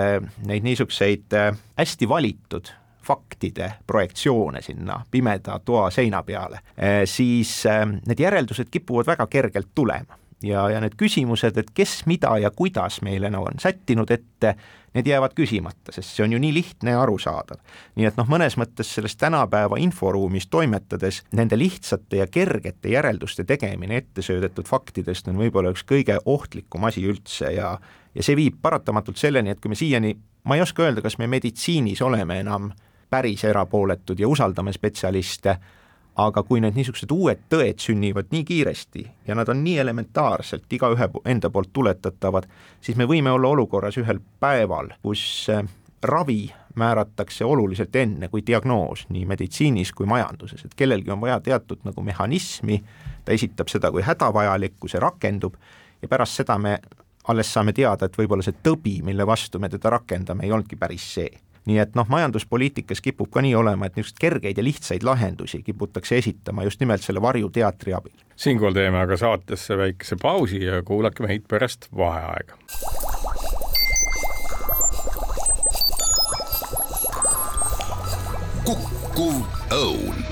neid niisuguseid äh, hästi valitud faktide projektsioone sinna pimeda toa seina peale, äh, siis äh, need järeldused kipuvad väga kergelt tulema ja, ja need küsimused, et kes, mida ja kuidas meile no, on sättinud ette, need jäävad küsimata, sest see on ju nii lihtne ja arusaadav. nii et noh, mõnes mõttes selles tänapäeva inforuumis toimetades nende lihtsate ja kergete järelduste tegemine ettesöödetud faktidest on võib-olla üks kõige ohtlikum asi üldse ja ja see viib paratamatult selleni, et kui me siiani, ma ei oska öelda, kas me meditsiinis oleme enam päris erapooletud ja usaldame spetsialiste aga kui need niisugused uued tõed sünnivad nii kiiresti ja nad on nii elementaarselt igaühe enda poolt tuletatavad, siis me võime olla olukorras ühel päeval, kus äh, ravi määratakse oluliselt enne kui diagnoos nii meditsiinis kui majanduses, et kellelgi on vaja teatud nagu mehhanismi, ta esitab seda kui hädavajalikku, see rakendub ja pärast seda me alles saame teada, et võib-olla see tõbi, mille vastu me teda rakendame, ei olnudki päris see nii et noh, majanduspoliitikas kipub ka nii olema, et niisuguseid kergeid ja lihtsaid lahendusi kiputakse esitama just nimelt selle varjuteatri abil. siinkohal teeme aga saatesse väikese pausi ja kuulake meid pärast vaheaega. kukkuv õun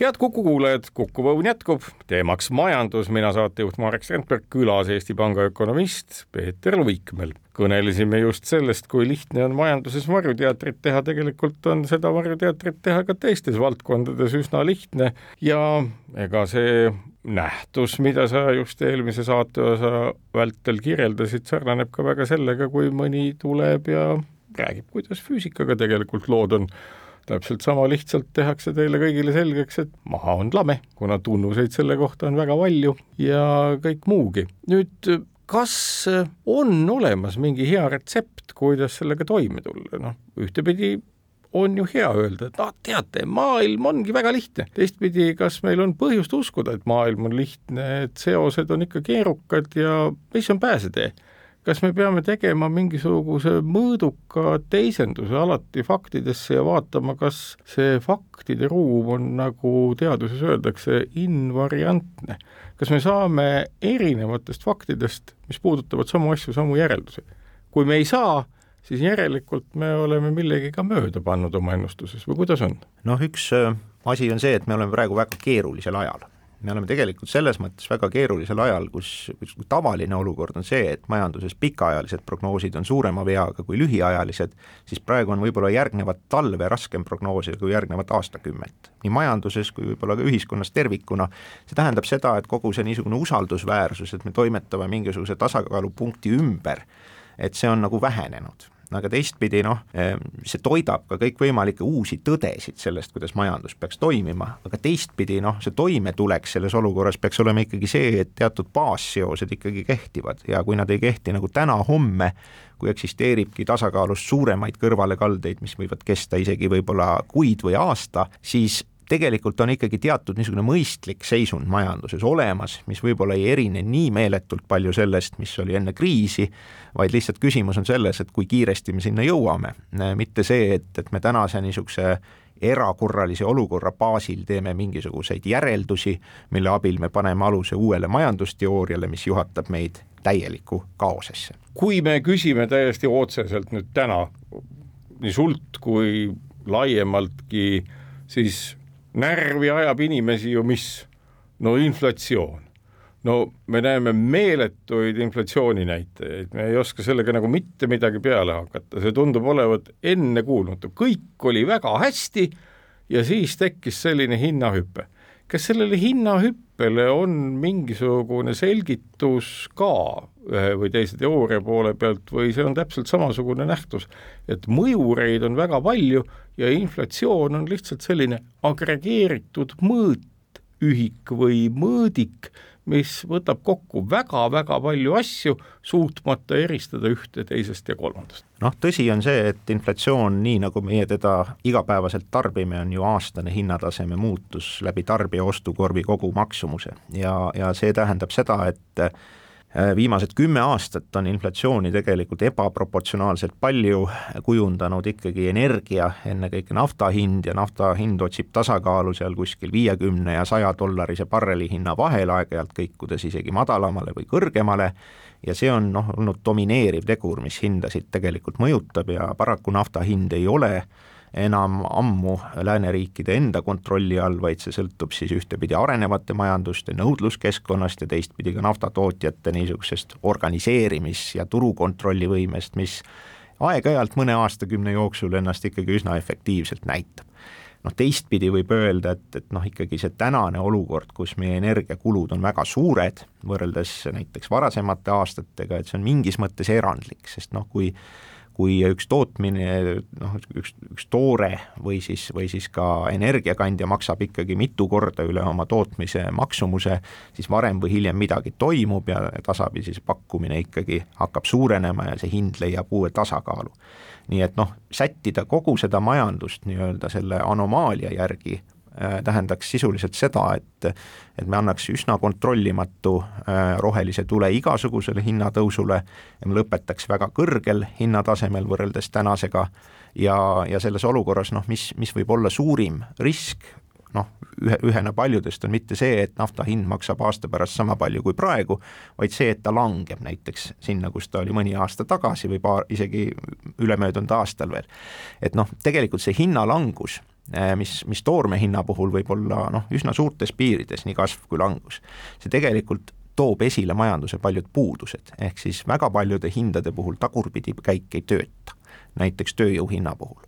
head Kuku kuulajad, Kuku Õun jätkub, teemaks majandus, mina saatejuht Marek Strandberg, külas Eesti Panga ökonomist Peeter Luikmäel. Kõnelesime just sellest, kui lihtne on majanduses varjuteatrit teha, tegelikult on seda varjuteatrit teha ka teistes valdkondades üsna lihtne. Ja ega see nähtus, mida sa just eelmise saateosa vältel kirjeldasid, sarnaneb ka väga sellega, kui mõni tuleb ja räägib, kuidas füüsikaga tegelikult lood on. Täpselt sama lihtsalt tehakse teile kõigile selgeks, et maha on lame, kuna tunnuseid selle kohta on väga palju ja kõik muugi. nüüd kas on olemas mingi hea retsept, kuidas sellega toime tulla, noh, ühtepidi on ju hea öelda, et noh, teate, maailm ongi väga lihtne. teistpidi, kas meil on põhjust uskuda, et maailm on lihtne, et seosed on ikka keerukad ja mis on pääsetee? Kas me peame tegema mingisuguse mõõduka teisenduse alati faktidesse ja vaatama, kas see faktide ruum on, nagu teaduses öeldakse, invariantne? kas me saame erinevatest faktidest, mis puudutavad samu asju, samu järeldusi? kui me ei saa, siis järelikult me oleme millegagi mööda pannud oma ennustuses või kuidas on? noh, üks äh, asi on see, et me oleme praegu väga keerulisel ajal me oleme tegelikult selles mõttes väga keerulisel ajal, kus, kus tavaline olukord on see, et majanduses pikaajalised prognoosid on suurema veaga kui lühiajalised, siis praegu on võib-olla järgnevat talve raskem prognoosida kui järgnevat aastakümmet. nii majanduses kui võib-olla ka ühiskonnas tervikuna, see tähendab seda, et kogu see niisugune usaldusväärsus, et me toimetame mingisuguse tasakaalupunkti ümber, et see on nagu vähenenud aga teistpidi noh, see toidab ka kõikvõimalikke uusi tõdesid sellest, kuidas majandus peaks toimima, aga teistpidi noh, see toimetulek selles olukorras peaks olema ikkagi see, et teatud baasseosed ikkagi kehtivad. Ja kui nad ei kehti nagu täna-homme, kui eksisteeribki tasakaalust suuremaid kõrvalekaldeid, mis võivad kesta isegi võib-olla kuid või aasta, siis tegelikult on ikkagi teatud niisugune mõistlik seisund majanduses olemas, mis võib-olla ei erine nii meeletult palju sellest, mis oli enne kriisi, vaid lihtsalt küsimus on selles, et kui kiiresti me sinna jõuame, mitte see, et, et me tänase niisuguse erakorralise olukorra baasil teeme mingisuguseid järeldusi, mille abil me paneme aluse uuele majandusteooriale, mis juhatab meid täielikku kaosesse. kui me küsime täiesti otseselt nüüd täna nii sult kui laiemaltki, siis närvi ajab inimesi ju mis? no inflatsioon. No me näeme meeletuid inflatsiooninäitajaid, me ei oska sellega nagu mitte midagi peale hakata, see tundub olevat ennekuulmatu, kõik oli väga hästi ja siis tekkis selline hinnahüpe. kas sellele hinnahüppele on mingisugune selgitus ka ühe või teise teooria poole pealt või see on täpselt samasugune nähtus, et mõjureid on väga palju ja inflatsioon on lihtsalt selline agregeeritud mõõtühik või mõõdik, mis võtab kokku väga-väga palju asju, suutmata eristada ühte teisest ja kolmandast. noh, tõsi on see, et inflatsioon, nii nagu meie teda igapäevaselt tarbime, on ju aastane hinnataseme muutus läbi tarbija ostukorvi kogumaksumuse ja, ja see tähendab seda, et viimased kümme aastat on inflatsiooni tegelikult ebaproportsionaalselt palju kujundanud ikkagi energia, ennekõike nafta hind ja nafta hind otsib tasakaalu seal kuskil viiekümne ja saja dollarise barreli hinna vahel, aeg-ajalt kõikudes isegi madalamale või kõrgemale, ja see on noh, olnud domineeriv tegur, mis hindasid tegelikult mõjutab ja paraku nafta hind ei ole äh, enam ammu lääneriikide enda kontrolli all, vaid see sõltub siis ühtepidi arenevate majanduste nõudluskeskkonnast ja teistpidi ka naftatootjate niisugusest organiseerimis- ja turukontrolli võimest, mis aeg-ajalt mõne aastakümne jooksul ennast ikkagi üsna efektiivselt näitab. noh, teistpidi võib öelda, et, et noh, ikkagi see tänane olukord, kus meie energiakulud on väga suured, võrreldes näiteks varasemate aastatega, et see on mingis mõttes erandlik, sest noh, kui kui üks tootmine, noh, üks, üks toore või siis, või siis ka energiakandja maksab ikkagi mitu korda üle oma tootmise maksumuse, siis varem või hiljem midagi toimub ja tasapisi see pakkumine ikkagi hakkab suurenema ja see hind leiab uue tasakaalu. nii et noh, sättida kogu seda majandust nii-öelda selle anomaalia järgi tähendaks sisuliselt seda, et et me annaks üsna kontrollimatu äh, rohelise tule igasugusele hinnatõusule ja me lõpetaks väga kõrgel hinnatasemel võrreldes tänasega ja, ja selles olukorras noh, mis, mis võib olla suurim risk, noh, ühe, ühena paljudest on mitte see, et nafta hind maksab aasta pärast sama palju kui praegu, vaid see, et ta langeb näiteks sinna, kus ta oli mõni aasta tagasi või paar, isegi ülemöödunud aastal veel. et noh, tegelikult see hinnalangus Äh, mis, mis toorme hinna puhul võib olla noh, üsna suurtes piirides, nii kasv kui langus. see tegelikult toob esile majanduse paljud puudused, ehk siis väga paljude hindade puhul tagurpidi käik ei tööta, näiteks tööjõu hinna puhul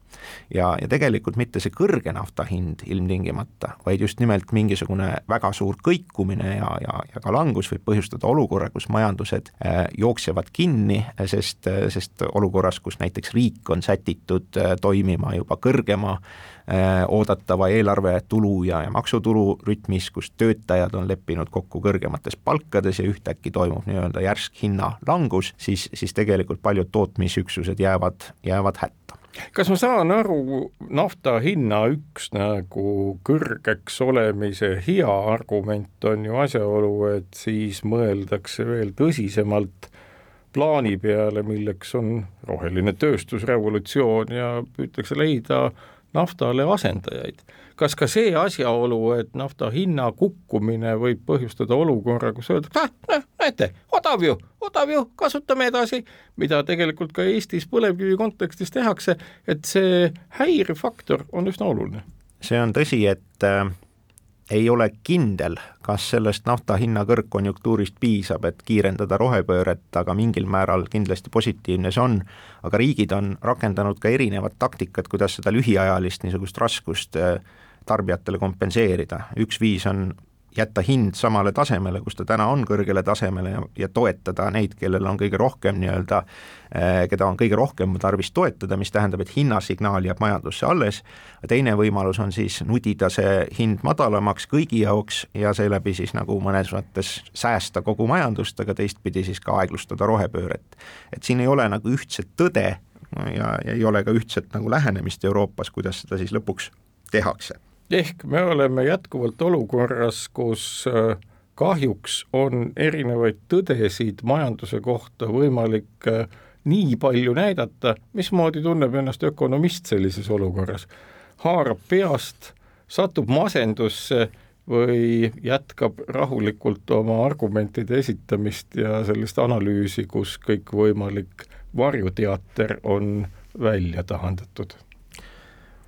ja, ja tegelikult mitte see kõrge nafta hind ilmtingimata, vaid just nimelt mingisugune väga suur kõikumine ja, ja, ja ka langus võib põhjustada olukorra, kus majandused äh, jooksevad kinni, sest, sest olukorras, kus näiteks riik on sätitud äh, toimima juba kõrgema äh, oodatava eelarve tulu ja, ja maksutulu rütmis, kus töötajad on leppinud kokku kõrgemates palkades ja ühtäkki toimub nii-öelda järsk hinnalangus, siis, siis tegelikult paljud tootmisüksused jäävad, jäävad hätta kas ma saan aru, nafta hinna üks nagu kõrgeks olemise hea argument on ju asjaolu, et siis mõeldakse veel tõsisemalt plaani peale, milleks on roheline tööstusrevolutsioon ja püütakse leida naftale asendajaid. kas ka see asjaolu, et nafta hinna kukkumine võib põhjustada olukorra, kus öeldakse, ah, näete, odav ju, odav ju, kasutame edasi, mida tegelikult ka Eestis põlevkivi kontekstis tehakse, et see häirefaktor on üsna oluline. see on tõsi, et äh ei ole kindel, kas sellest nafta hinna kõrgkonjunktuurist piisab, et kiirendada rohepööret, aga mingil määral kindlasti positiivne see on, aga riigid on rakendanud ka erinevad taktikad, kuidas seda lühiajalist niisugust raskust äh, tarbijatele kompenseerida, üks viis on jätta hind samale tasemele, kus ta täna on, kõrgele tasemele ja, ja toetada neid, kellel on kõige rohkem nii-öelda, eh, keda on kõige rohkem tarvis toetada, mis tähendab, et hinnasignaal jääb majandusse alles, teine võimalus on siis nudida see hind madalamaks kõigi jaoks ja seeläbi siis nagu mõnes mõttes säästa kogu majandust, aga teistpidi siis ka aeglustada rohepööret. et siin ei ole nagu ühtset tõde ja, ja ei ole ka ühtset nagu lähenemist Euroopas, kuidas seda siis lõpuks tehakse ehk me oleme jätkuvalt olukorras, kus äh, kahjuks on erinevaid tõdesid majanduse kohta võimalik äh, nii palju näidata, mismoodi tunneb ennast ökonomist sellises olukorras. haarab peast, satub masendusse või jätkab rahulikult oma argumentide esitamist ja sellist analüüsi, kus kõikvõimalik varjuteater on välja tahandatud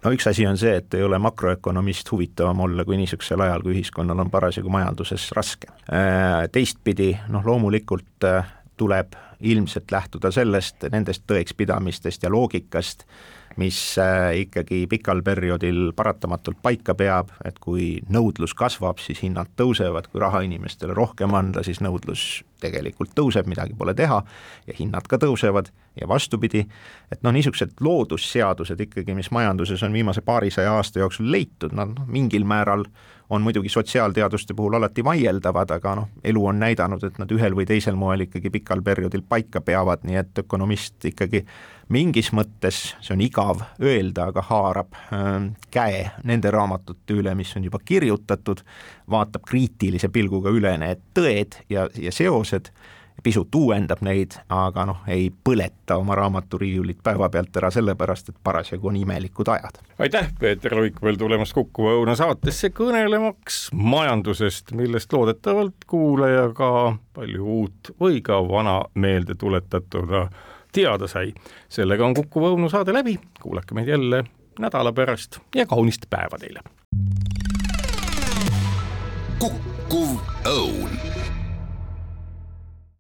no üks asi on see, et ei ole makroökonomist huvitavam olla kui niisugusel ajal, kui ühiskonnal on parasjagu majanduses raske. Teistpidi noh, loomulikult tuleb ilmselt lähtuda sellest, nendest tõekspidamistest ja loogikast, mis äh, ikkagi pikal perioodil paratamatult paika peab, et kui nõudlus kasvab, siis hinnad tõusevad, kui raha inimestele rohkem anda, siis nõudlus tegelikult tõuseb, midagi pole teha, ja hinnad ka tõusevad ja vastupidi, et noh, niisugused loodusseadused ikkagi, mis majanduses on viimase paarisaja aasta jooksul leitud, nad noh, mingil määral on muidugi sotsiaalteaduste puhul alati vaieldavad, aga noh, elu on näidanud, et nad ühel või teisel moel ikkagi pikal perioodil paika peavad, nii et ökonomist ikkagi mingis mõttes, see on igav öelda, aga haarab äh, käe nende raamatute üle, mis on juba kirjutatud, vaatab kriitilise pilguga üle need tõed ja, ja seosed pisut uuendab neid, aga noh, ei põleta oma raamaturiiulit päevapealt ära sellepärast, et parasjagu on imelikud ajad. aitäh, Peeter Luik veel tulemast Kuku Õuna saatesse kõnelemaks majandusest, millest loodetavalt kuulaja ka palju uut või ka vana meelde tuletatud teada sai. sellega on Kuku Õunu saade läbi, kuulake meid jälle nädala pärast ja kaunist päeva teile. kukk